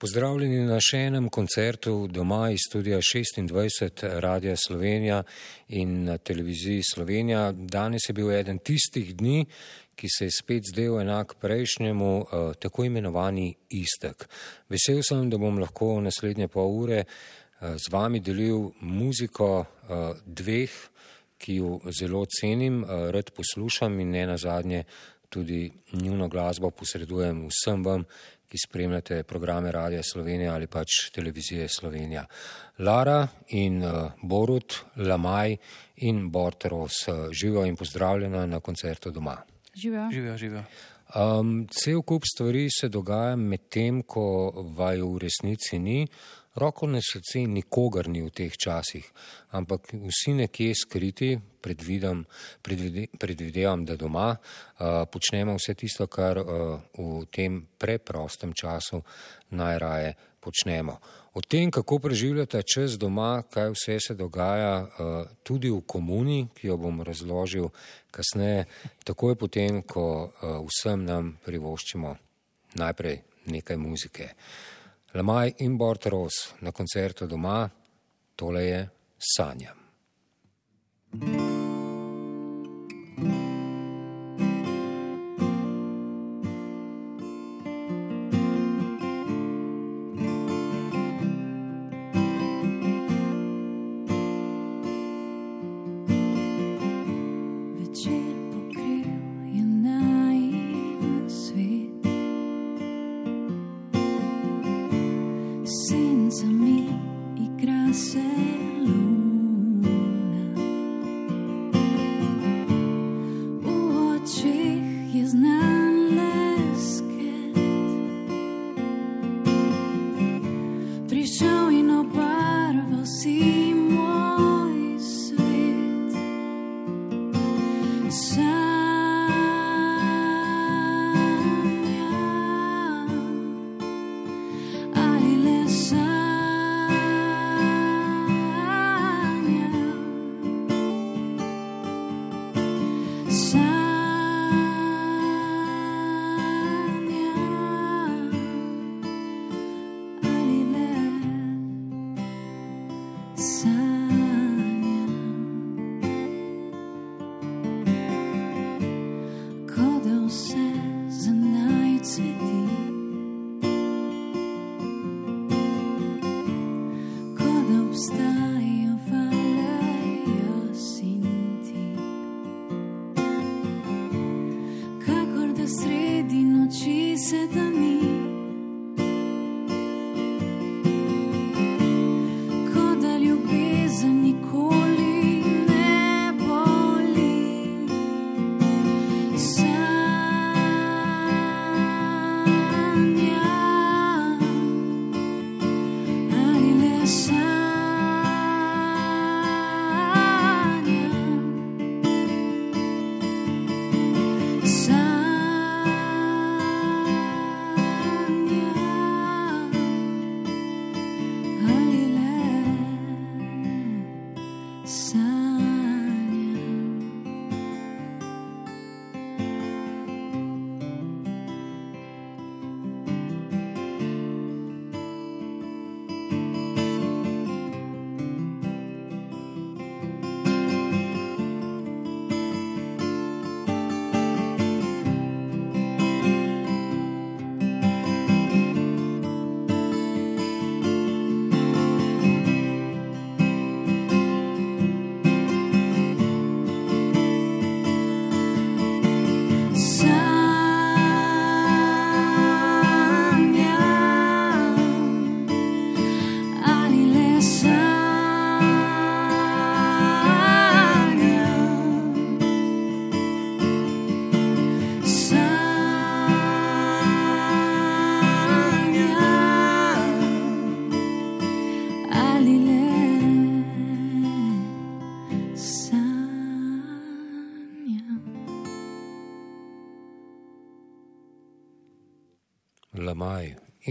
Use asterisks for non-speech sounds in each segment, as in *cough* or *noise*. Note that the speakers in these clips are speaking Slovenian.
Pozdravljeni na še enem koncertu doma iz studija 26 Radia Slovenija in na televiziji Slovenija. Danes je bil eden tistih dni, ki se je spet zdel enak prejšnjemu, eh, tako imenovani istek. Vesel sem, da bom lahko naslednje pol ure eh, z vami delil muziko eh, dveh, ki jo zelo cenim, rad poslušam in ne nazadnje tudi njuno glasbo posredujem vsem vam, ki spremljate programe Radia Slovenija ali pač televizije Slovenija. Lara in uh, Borut, Lamaj in Borteros, uh, živijo in pozdravljena na koncertu doma. Živijo, živijo. živijo. Um, cel kup stvari se dogaja med tem, ko vaju v resnici ni. Roko na srce nikogar ni v teh časih, ampak vsi nekje skriti, predvidem, predvide, predvidevam, da doma uh, počnemo vse tisto, kar uh, v tem preprostem času najraje počnemo. O tem, kako preživljate čas doma, kaj vse se dogaja uh, tudi v komuni, ki jo bom razložil kasneje, takoj potem, ko uh, vsem nam privoščimo najprej nekaj muzike. Lamaj in Bortros na koncertu doma, tole je Sanjam. inside.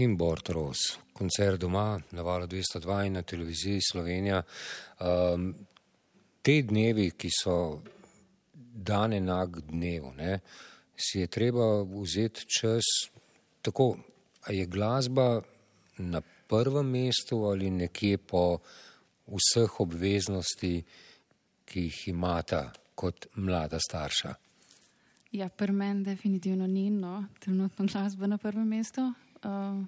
In Bortros, koncert doma na valu 202 in na televiziji Slovenija. Um, te dnevi, ki so dan enak dnevu, ne, si je treba vzeti čas tako, a je glasba na prvem mestu ali nekje po vseh obveznosti, ki jih imata kot mlada starša? Ja, pri meni definitivno ni, no, trenutno glasba na prvem mestu. Uh,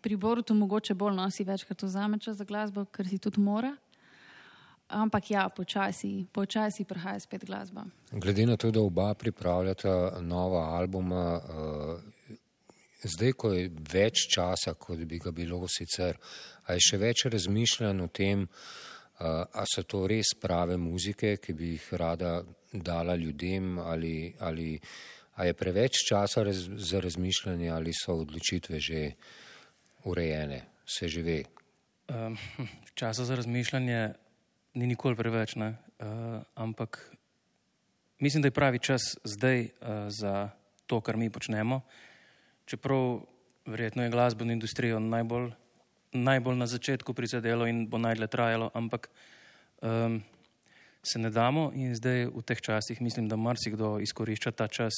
pri Borutu mogoče bolj nosi večkrat vzame čas za glasbo, ker si tudi mora. Ampak ja, počasi, počasi prihaja spet glasba. Glede na to, da oba pripravljata nova albuma, uh, zdaj, ko je več časa, kot bi ga bilo sicer, a je še več razmišljanj o tem, uh, a so to res prave muzike, ki bi jih rada dala ljudem, ali, ali a je preveč časa raz, za razmišljanje, ali so odločitve že urejene, se že ve. Um, časa za razmišljanje ni nikoli preveč, uh, ampak mislim, da je pravi čas zdaj uh, za to, kar mi počnemo. Čeprav verjetno je glasbeno industrijo najbolj, najbolj na začetku prizadelo in bo najdlje trajalo, ampak um, se ne damo in zdaj v teh časih mislim, da marsikdo izkorišča ta čas,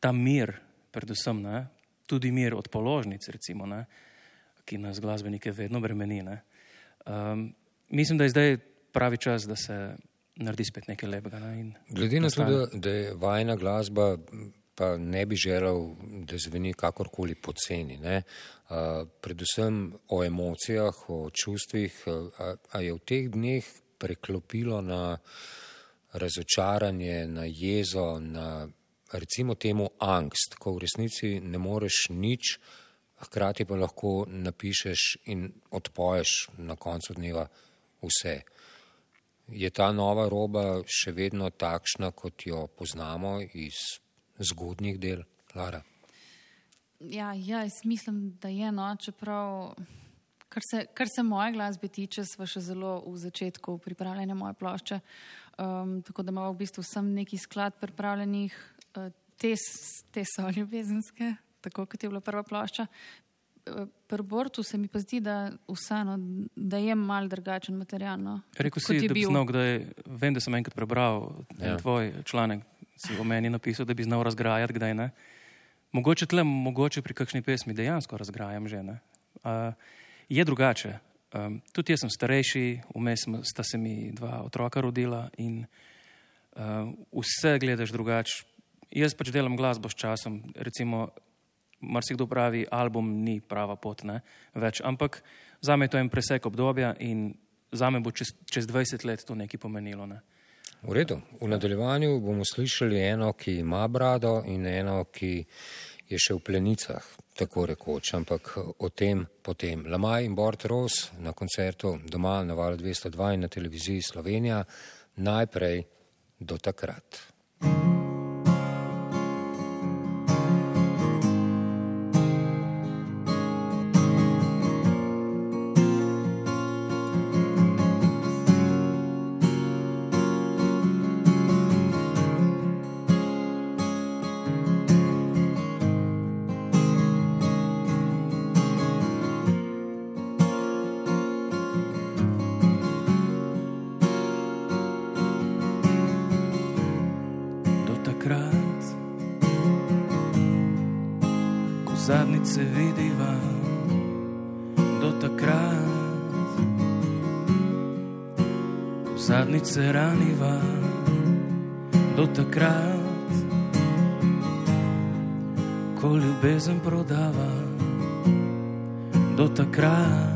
ta mir, predvsem, ne? tudi mir od položnic, recimo, ne? ki nas glasbenike vedno bremeni. Um, mislim, da je zdaj pravi čas, da se naredi spet nekaj lepega. Ne? Glede na to, da, da je vajna glasba, pa ne bi želel, da zveni kakorkoli poceni. Uh, predvsem o emocijah, o čustvih, a, a je v teh dneh preklopilo na razočaranje, na jezo, na recimo temu angst, ko v resnici ne moreš nič, hkrati pa lahko napišeš in odpoješ na koncu dneva vse. Je ta nova roba še vedno takšna, kot jo poznamo iz zgodnjih del, Lara? Ja, ja jaz mislim, da je no, čeprav, kar se, kar se moje glasbe tiče, smo še zelo v začetku pripravljanja moje plošče. Um, tako da imamo v bistvu sem neki sklad pripravljenih, te, te so ljubezenske, tako kot je bila prva plošča pri Bortu se mi pa zdi, da, vseeno, da je mal drugačen material. No, Rekl si, da bi bil. znal, da je, vem, da sem enkrat prebral ja. tvoj članek, si o meni napisal, da bi znal razgrajati, kdaj ne. Mogoče tle, mogoče pri kakšni pesmi dejansko razgrajam že. Uh, je drugače. Um, tudi jaz sem starejši, vmes sta se mi dva otroka rodila in uh, vse gledaš drugače. Jaz pač delam glasbo s časom. Recimo, marsikdo pravi, album ni prava pot, ne, več. Ampak za me je to en presek obdobja in za me bo čez, čez 20 let to nekaj pomenilo. Ne. V redu. V nadaljevanju bomo slišali eno, ki ima brado in eno, ki je še v plenicah, tako rekoč, ampak o tem potem. Lamaj in Bort Ros na koncertu doma na Val 202 in na televiziji Slovenija najprej do takrat. thank you zadnjice raniva do takrat, ko ljubezen prodava. Do takrat,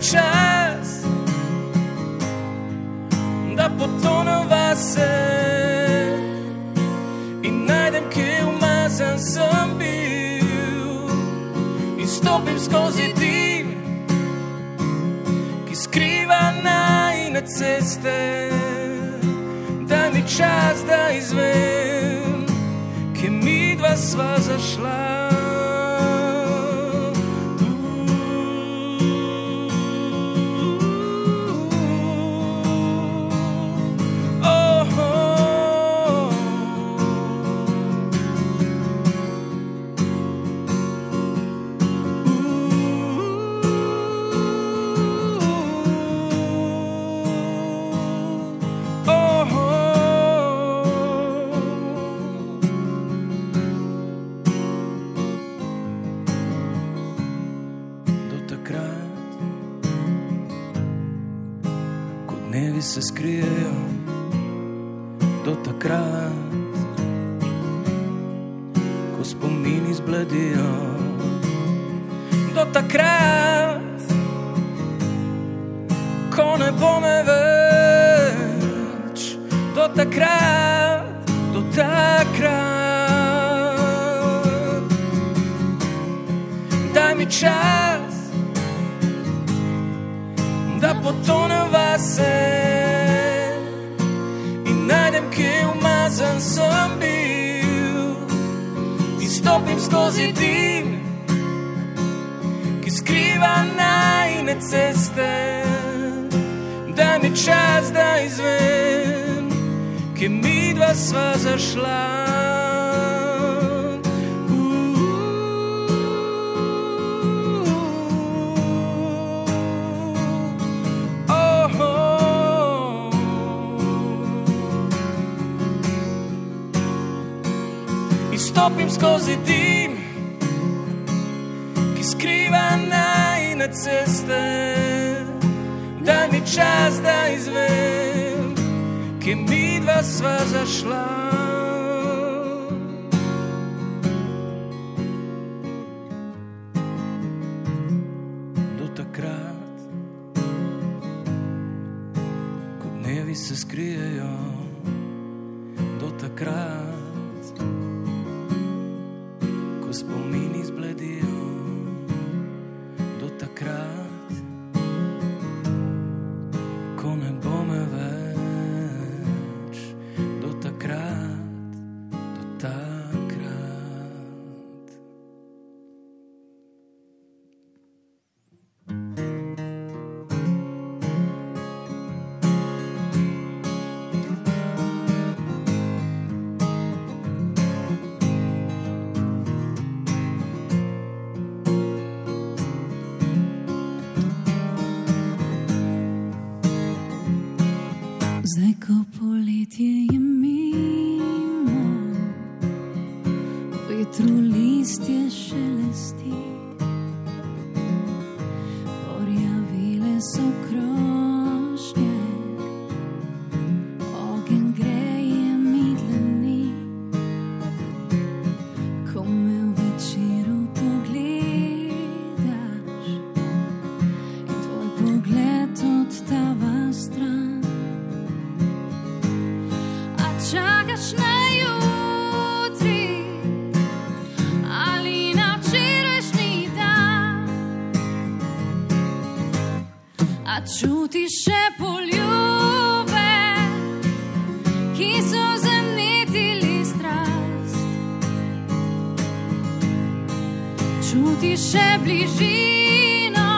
čas, da potonem vase. sem bil in stopim skozi ti, ki skriva najne ceste. Daj mi čas, da izvem, sva zašla. Dnevi se skrijejo, do takrat, ko spomini zbledijo, do takrat, ko ne bo me več, do takrat, do takrat. Daj mi čas, potonem vase in najdem, kje umazan sem bil. In stopim skozi dim, ki skriva najne ceste. Daj mi čas, da izvem, ki mi dva sva zašla. Stopim skozi dim, ki skriva najne ceste. Daj mi čas, da izvem, ki mi dva sva zašla. Čutiš še bližino,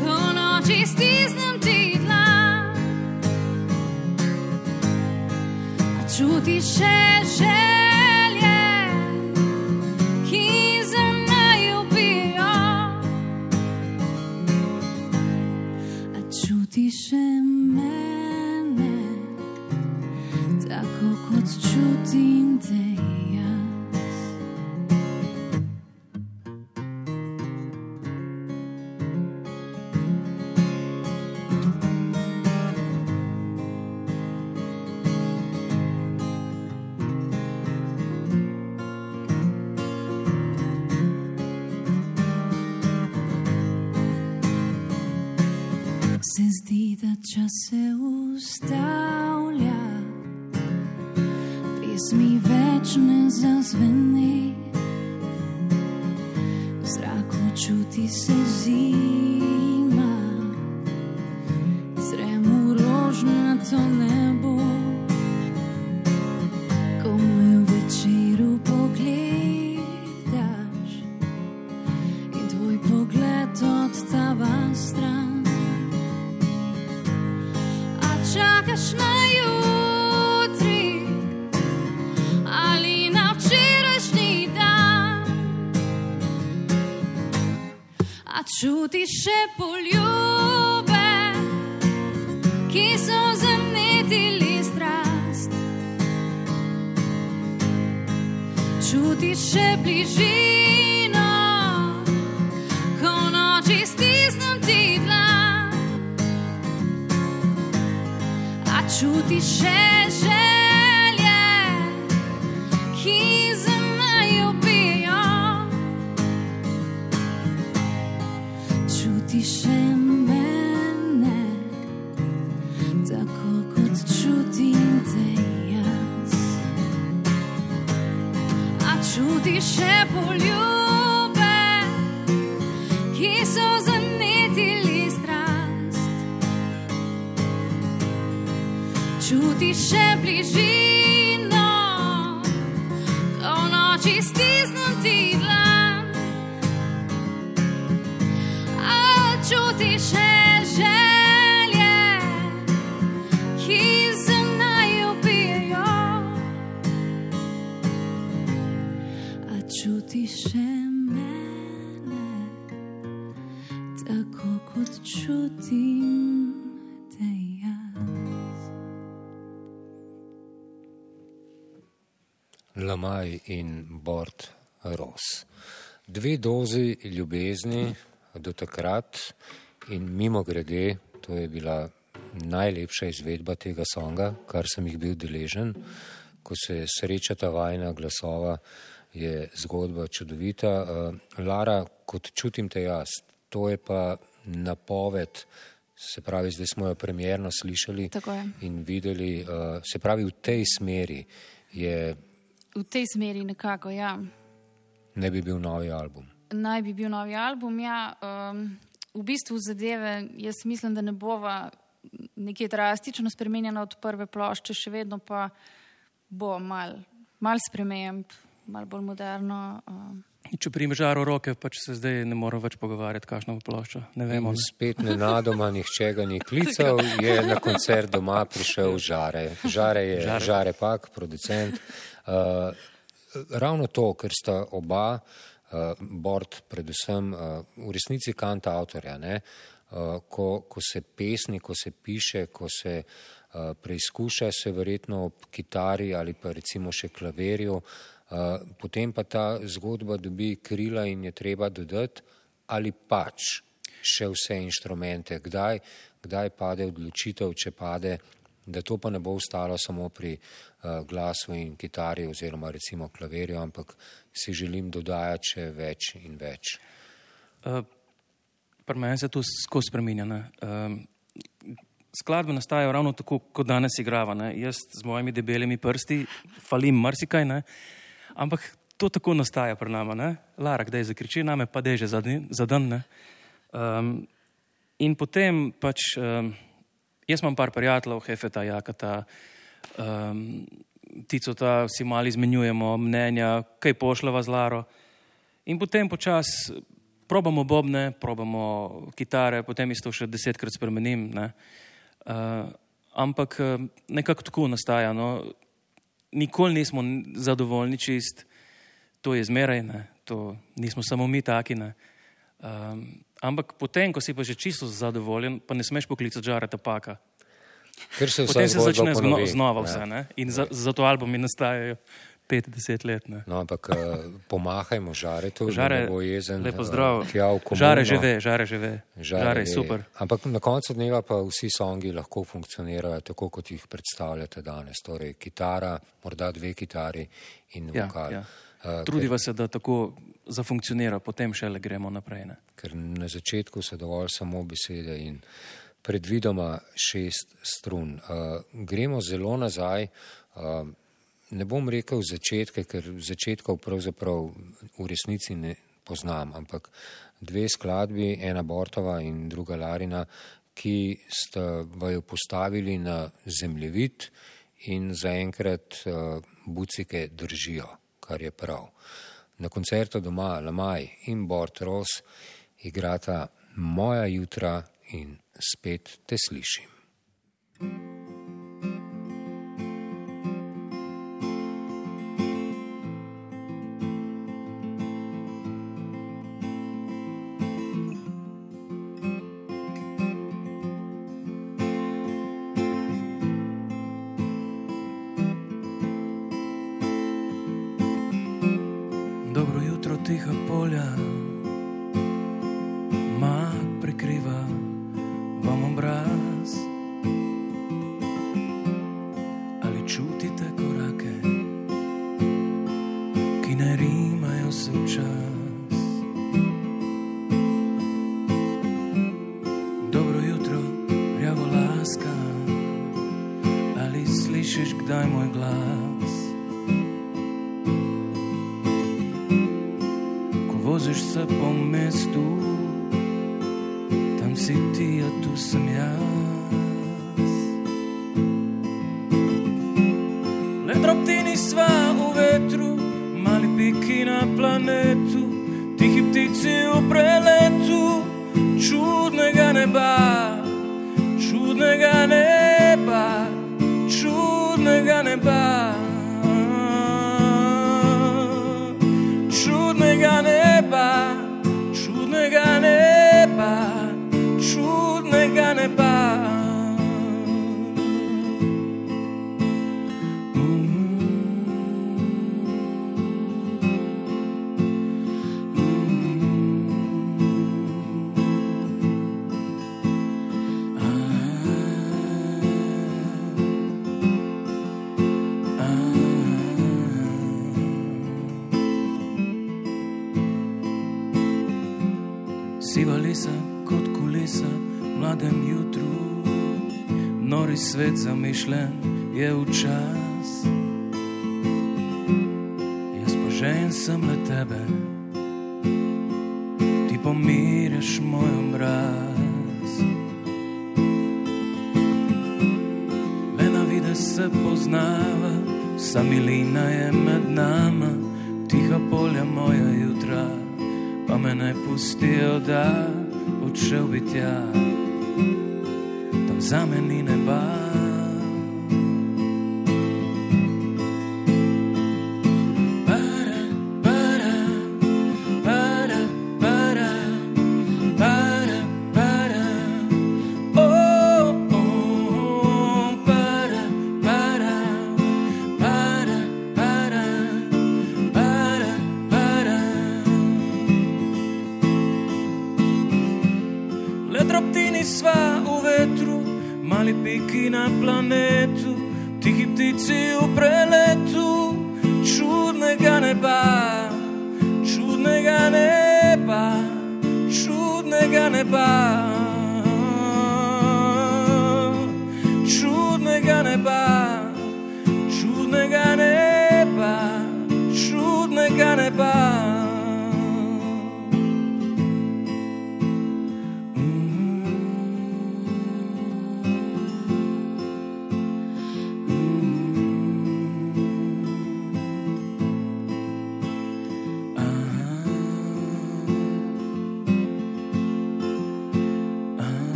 ko noči stisnem ti dlan? čuti še želje, čuti čutiš še poljube, ki so zanetili strast. Čutiš še bližino, še poljube, ki so zanetili strast. Čutiš še bližino, in Bord Ros. Dve dozi ljubezni do takrat in mimo grede, to je bila najlepša izvedba tega songa, kar sem jih bil deležen. Ko se srečata vajna glasova, je zgodba čudovita. Uh, Lara, kot čutim te jaz, to je pa napoved, se pravi, zdaj smo jo premjerno slišali in videli, uh, se pravi, v tej smeri je V tej smeri nekako, ja. ne bi bil novi album. Naj bi bil novi album. Ja, um, v bistvu zadeve, jaz mislim, da ne bova nekje drastično spremenjena od prve plošče, še vedno pa bo mal, mal sprememb, mal bolj moderno. Um, Če primeš žaro roke, pač se zdaj ne moramo več pogovarjati, kakšno bo plošča. Ne vemo. Ne. spet nenadoma nihče ga ni klical, *laughs* je na koncert doma prišel žare. Žare je žare, žare pak, producent. Uh, ravno to, ker sta oba, uh, Bord predvsem, uh, v resnici kant avtorja? Uh, ko, ko se pesni, ko se piše, ko se uh, preizkuša, se verjetno ob kitari ali pa recimo še klaverju, uh, potem pa ta zgodba dobi krila in je treba dodati ali pač še vse inštrumente, kdaj, kdaj pade odločitev, če pade, da to pa ne bo ostalo samo pri uh, glasu in kitari oziroma recimo klaverju, ampak si želim dodajati še več in več. Uh, Pri meni se to skozi spremenja. Um, skladbe nastajajo ravno tako, kot danes igrava. Ne. Jaz z mojimi debelimi prsti falim marsikaj, ne. ampak to tako nastaja pri nama. Ne. Lara, kdaj zakriči name, pa deže za, za dan. Ne. Um, in potem pač, um, jaz imam par prijateljev, Hefeta, Jakata, um, Ticota, vsi mali izmenjujemo mnenja, kaj pošljava z Laro. In potem počasi probamo bobne, probamo kitare, potem isto še desetkrat spremenim. Ne. Uh, ampak eh, nekako tako nastaja. No. Nikoli nismo zadovoljni čist, to je zmeraj, ne. to nismo samo mi taki. Ne. Um, ampak potem, ko si pa že čisto zadovoljen, pa ne smeš poklicati žareta paka. Ker se Potem se začne zno, znova vse. Ne. In za, zato albumi nastajajo 50 let. Ne. No, ampak uh, pomahajmo žaretu, Žare, da bo jezen. lepo eh, zdrav. komuno. Žare že ve, žare že ve. Žare, Žare je super. Ampak na koncu dneva pa vsi songi lahko funkcionirajo tako, kot jih predstavljate danes. Torej, kitara, morda dve kitari in Ja, vokal. ja. Trudiva se, da tako zafunkcionira, potem šele gremo naprej. Ne. ker na začetku so dovolj samo besede in predvidoma šest strun. Uh, gremo zelo nazaj. Uh, ne bom rekel začetke, ker začetkov pravzaprav v resnici ne poznam, ampak dve skladbi, ena Bortova in druga Larina, ki sta vaju postavili na zemljevid in zaenkrat uh, bucike držijo, kar je prav. Na koncertu doma Lamaj in Bort Ros igrata Moja jutra in spet te slišim. sva u vetru, mali piki na planetu, tihi ptici u preletu, čudnega neba, čudnega neba, čudnega neba. tvoj svet zamišljen je v čas. Jaz pa žen sem na tebe, ti pomiriš moj obraz. Le na vide se poznava, samilina je med nama, tiha polja moja jutra, pa me ne pustijo, da odšel bi tja za meni ne bar. ne gagne pas.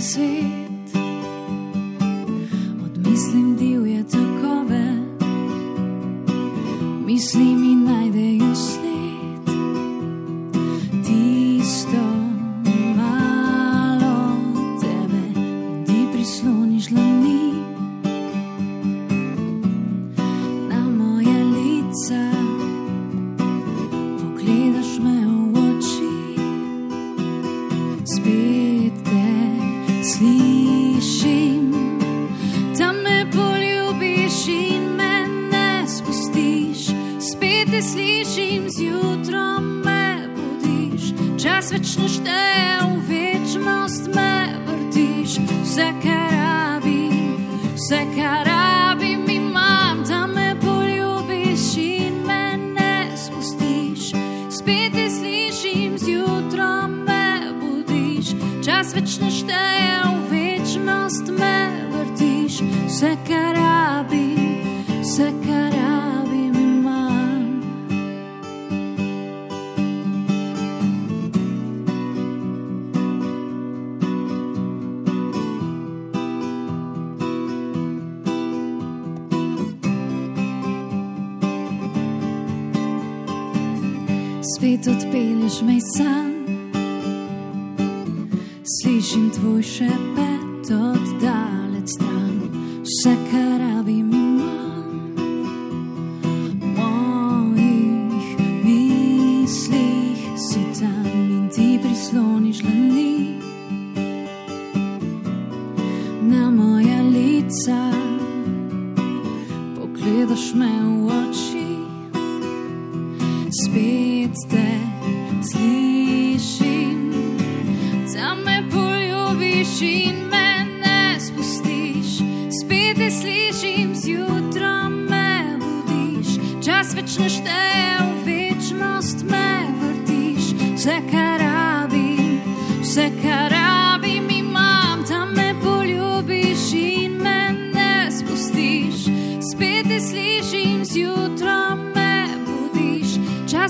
in svet. Odmislim divje tokove, mislim in spet odpelješ me sam. Slišim tvoj šepet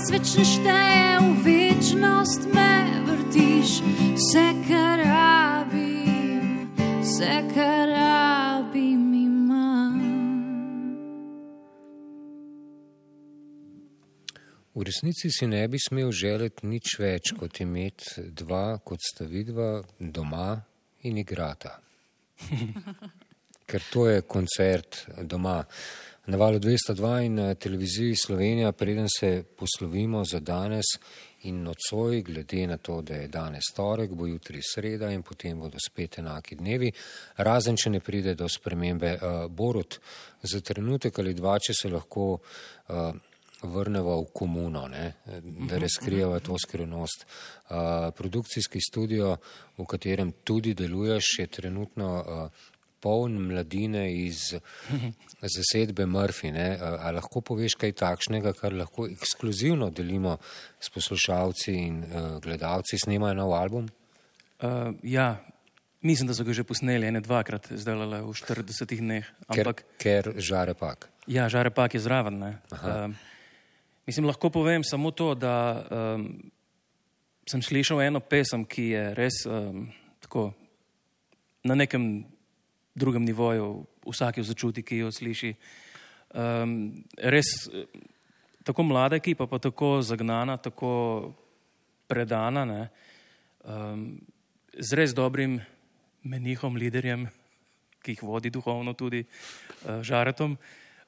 čas več ne šteje, v večnost me vrtiš. Vse, kar rabim, vse, kar rabim, imam. V resnici si ne bi smel želeti nič več, kot imeti dva, kot sta vidva, doma in igrata. *laughs* Ker to je koncert doma. Na valu 202 in na televiziji Slovenija, preden se poslovimo za danes in nocoj, glede na to, da je danes torek, bo jutri sreda in potem bodo spet enaki dnevi, razen če ne pride do spremembe. Uh, Borut, za trenutek ali dva, če se lahko uh, vrneva v komuno, ne, da razkrijeva to skrivnost. Uh, produkcijski studio, v katerem tudi deluješ, je trenutno uh, poln mladine iz *laughs* zasedbe Murphy. Ne. A, a lahko poveš kaj takšnega, kar lahko ekskluzivno delimo s poslušalci in uh, gledalci, snemajo nov album? Uh, ja, mislim, da so ga že posneli ene dvakrat, zdaj le v 40 dneh. Ampak, ker, ker žare pak. Ja, žare pak je zraven. Uh, mislim, lahko povem samo to, da um, sem slišal eno pesem, ki je res um, tako na nekem drugem nivoju, vsak jo začuti, ki jo sliši. Um, res tako mlada ekipa, pa tako zagnana, tako predana, ne, um, z res dobrim menihom, liderjem, ki jih vodi duhovno tudi uh, žaretom.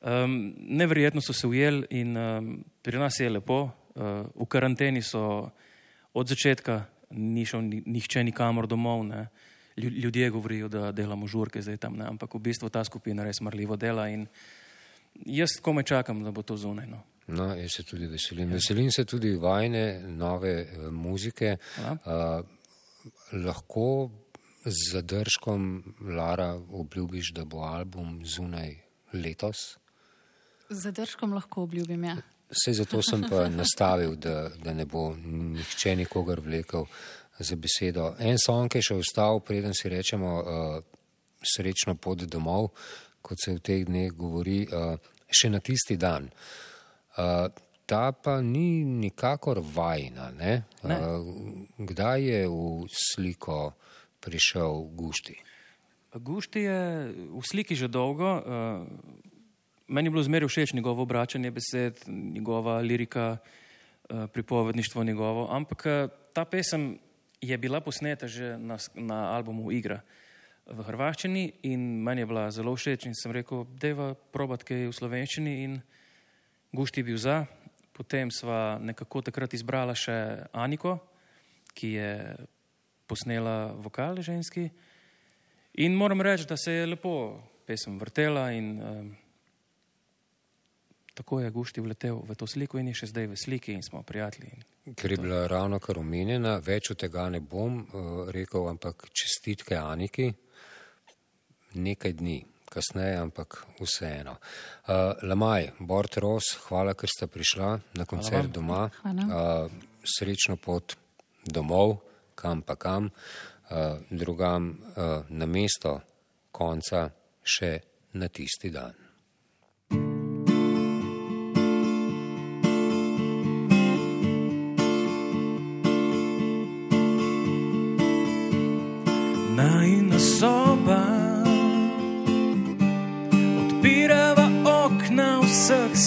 Um, neverjetno so se ujeli in um, pri nas je lepo. Uh, v karanteni so od začetka ni šel nihče nikamor domov. Ne. Ljudje govorijo, da delamo žurke zdaj tam, ne. ampak v bistvu ta skupina res marljivo dela in jaz komaj čakam, da bo to zunaj. No. No, jaz se tudi veselim. Veselim se tudi vajne nove uh, muzike. Uh, lahko z zadržkom, Lara, obljubiš, da bo album zunaj letos? Z zadržkom lahko obljubim, ja. Vse zato sem pa nastavil, da, da ne bo nihče nikogar vlekel za besedo. En song je še ostal, preden si rečemo uh, srečno pot domov, kot se v teh dneh govori, uh, še na tisti dan. Uh, ta pa ni nikakor vajna. Ne? Ne. Uh, kdaj je v sliko prišel Gušti? Gušti je v sliki že dolgo. Uh, meni je bilo zmeraj všeč njegovo obračanje besed, njegova lirika, uh, pripovedništvo njegovo, ampak uh, ta pesem je bila posneta že na, na albumu Igra v hrvaščini in meni je bila zelo všeč in sem rekel, deva probat kaj v slovenščini in Gušti je bil za. Potem sva nekako takrat izbrala še Aniko, ki je posnela vokal ženski. In moram reči, da se je lepo pesem vrtela in um, tako je Gušti vletel v to sliko in je še zdaj v sliki in smo prijatelji. Ker je bila ravno kar omenjena, več od tega ne bom uh, rekel, ampak čestitke Aniki, nekaj dni kasneje, ampak vseeno. Uh, Lamaj, Bort Ros, hvala, ker ste prišla na koncert doma. Uh, srečno pot domov, kam pa kam, uh, drugam uh, na mesto konca še na tisti dan.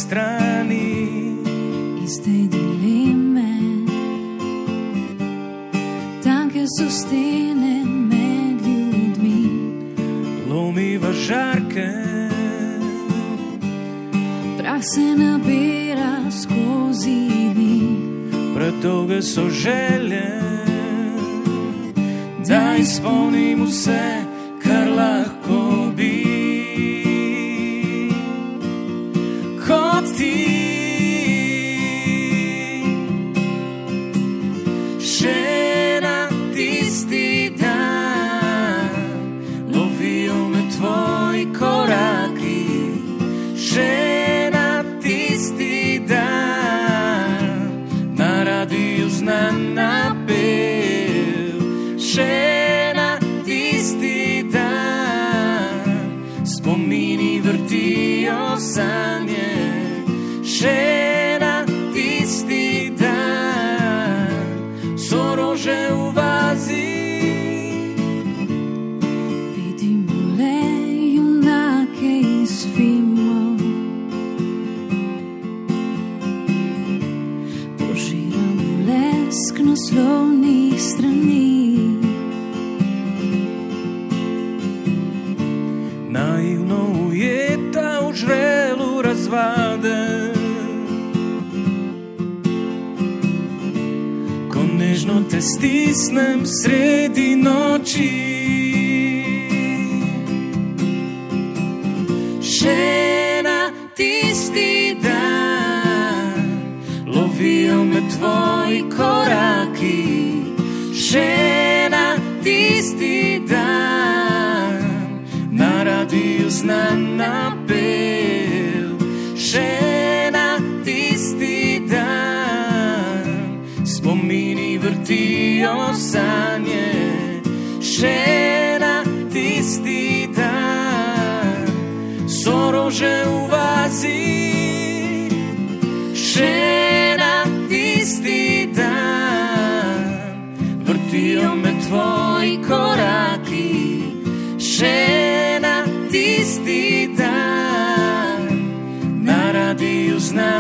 strani iz te dileme. Tanke so stene med ljudmi, lomiva žarke. Prah se nabira skozi dni, predolge so želje. Da izpolnim vse, kar lahko. Stisnem sredi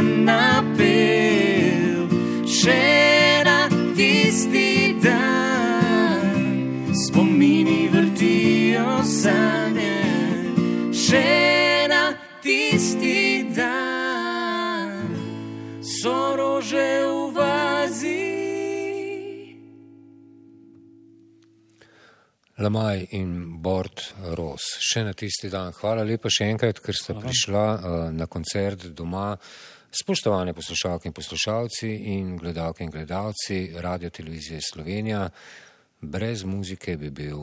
napev. Še na tisti dan spomini vrtijo sanje. Še na tisti dan so rože v vazi. Lamaj in Bord Ros. Še na tisti dan. Hvala lepa še enkrat, ker ste prišla uh, na koncert doma. Spoštovane poslušalke in poslušalci in gledalke in gledalci Radio Televizije Slovenija, brez muzike bi bil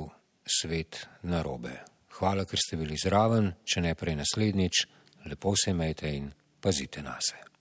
svet narobe. Hvala, ker ste bili zraven, če ne prej naslednjič, lepo se imejte in pazite na se.